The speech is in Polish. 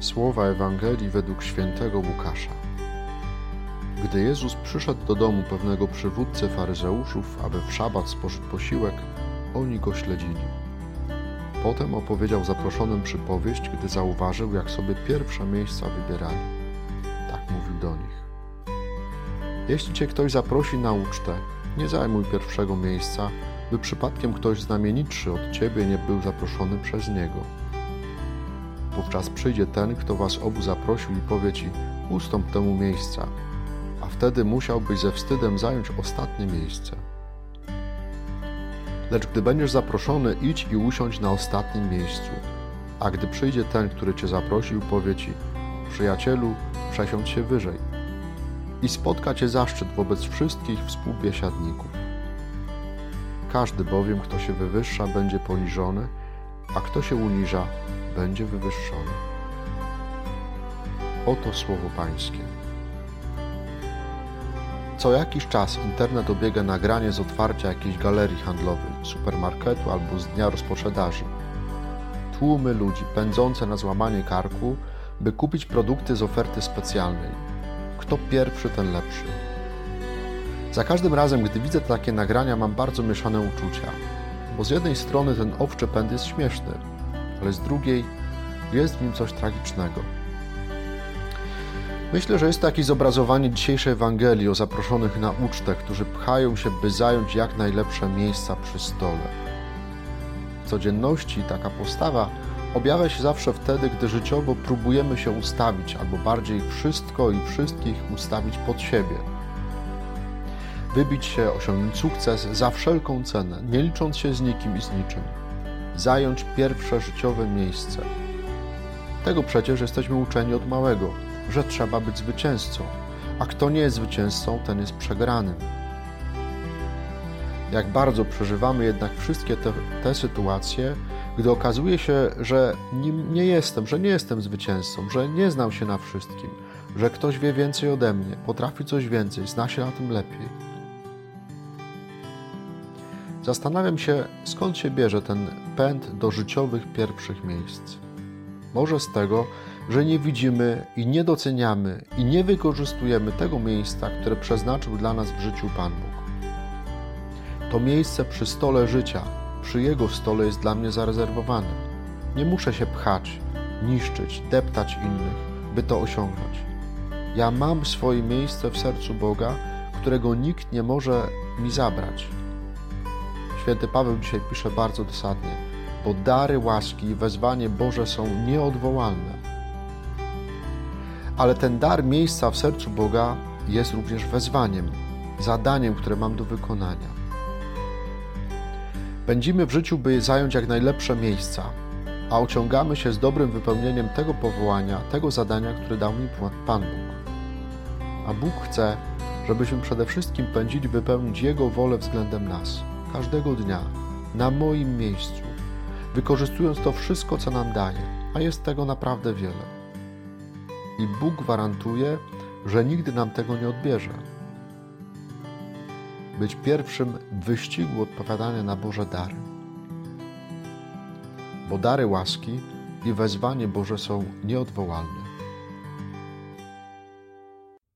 Słowa Ewangelii według świętego Łukasza. Gdy Jezus przyszedł do domu pewnego przywódcy faryzeuszów, aby w szabat spożyć posiłek, oni go śledzili. Potem opowiedział zaproszonym przypowieść, gdy zauważył, jak sobie pierwsze miejsca wybierali. Tak mówił do nich. Jeśli cię ktoś zaprosi na ucztę, nie zajmuj pierwszego miejsca, by przypadkiem ktoś znamienitszy od ciebie nie był zaproszony przez niego. Wówczas przyjdzie ten, kto was obu zaprosił i powie ci: Ustąp temu miejsca, a wtedy musiałbyś ze wstydem zająć ostatnie miejsce. Lecz gdy będziesz zaproszony, idź i usiądź na ostatnim miejscu. A gdy przyjdzie ten, który cię zaprosił, powie ci: Przyjacielu, przesiądź się wyżej. I spotka cię zaszczyt wobec wszystkich współbiesiadników. Każdy bowiem, kto się wywyższa, będzie poniżony, a kto się uniża, będzie wywyższony. Oto słowo Pańskie. Co jakiś czas internet obiega nagranie z otwarcia jakiejś galerii handlowej, supermarketu albo z dnia rozpoczędaży. Tłumy ludzi pędzące na złamanie karku, by kupić produkty z oferty specjalnej. Kto pierwszy, ten lepszy. Za każdym razem, gdy widzę takie nagrania, mam bardzo mieszane uczucia, bo z jednej strony ten owczy pęd jest śmieszny, ale z drugiej jest w nim coś tragicznego. Myślę, że jest to jakieś zobrazowanie dzisiejszej Ewangelii o zaproszonych na ucztę, którzy pchają się, by zająć jak najlepsze miejsca przy stole. W codzienności taka postawa objawia się zawsze wtedy, gdy życiowo próbujemy się ustawić, albo bardziej wszystko i wszystkich ustawić pod siebie. Wybić się, osiągnąć sukces za wszelką cenę, nie licząc się z nikim i z niczym. Zająć pierwsze życiowe miejsce. Tego przecież jesteśmy uczeni od małego, że trzeba być zwycięzcą, a kto nie jest zwycięzcą, ten jest przegranym. Jak bardzo przeżywamy jednak wszystkie te, te sytuacje, gdy okazuje się, że nie, nie jestem, że nie jestem zwycięzcą, że nie znam się na wszystkim, że ktoś wie więcej ode mnie, potrafi coś więcej, zna się na tym lepiej. Zastanawiam się, skąd się bierze ten pęd do życiowych pierwszych miejsc. Może z tego, że nie widzimy i nie doceniamy i nie wykorzystujemy tego miejsca, które przeznaczył dla nas w życiu Pan Bóg. To miejsce przy stole życia, przy Jego stole jest dla mnie zarezerwowane. Nie muszę się pchać, niszczyć, deptać innych, by to osiągnąć. Ja mam swoje miejsce w sercu Boga, którego nikt nie może mi zabrać. Święty Paweł dzisiaj pisze bardzo dosadnie, bo dary łaski i wezwanie Boże są nieodwołalne. Ale ten dar miejsca w sercu Boga jest również wezwaniem, zadaniem, które mam do wykonania. Pędzimy w życiu, by zająć jak najlepsze miejsca, a ociągamy się z dobrym wypełnieniem tego powołania, tego zadania, które dał mi Pan Bóg. A Bóg chce, żebyśmy przede wszystkim pędzili wypełnić Jego wolę względem nas, każdego dnia, na moim miejscu, wykorzystując to wszystko, co nam daje, a jest tego naprawdę wiele. I Bóg gwarantuje, że nigdy nam tego nie odbierze być pierwszym w wyścigu odpowiadania na Boże dary. Bo dary łaski i wezwanie Boże są nieodwołalne.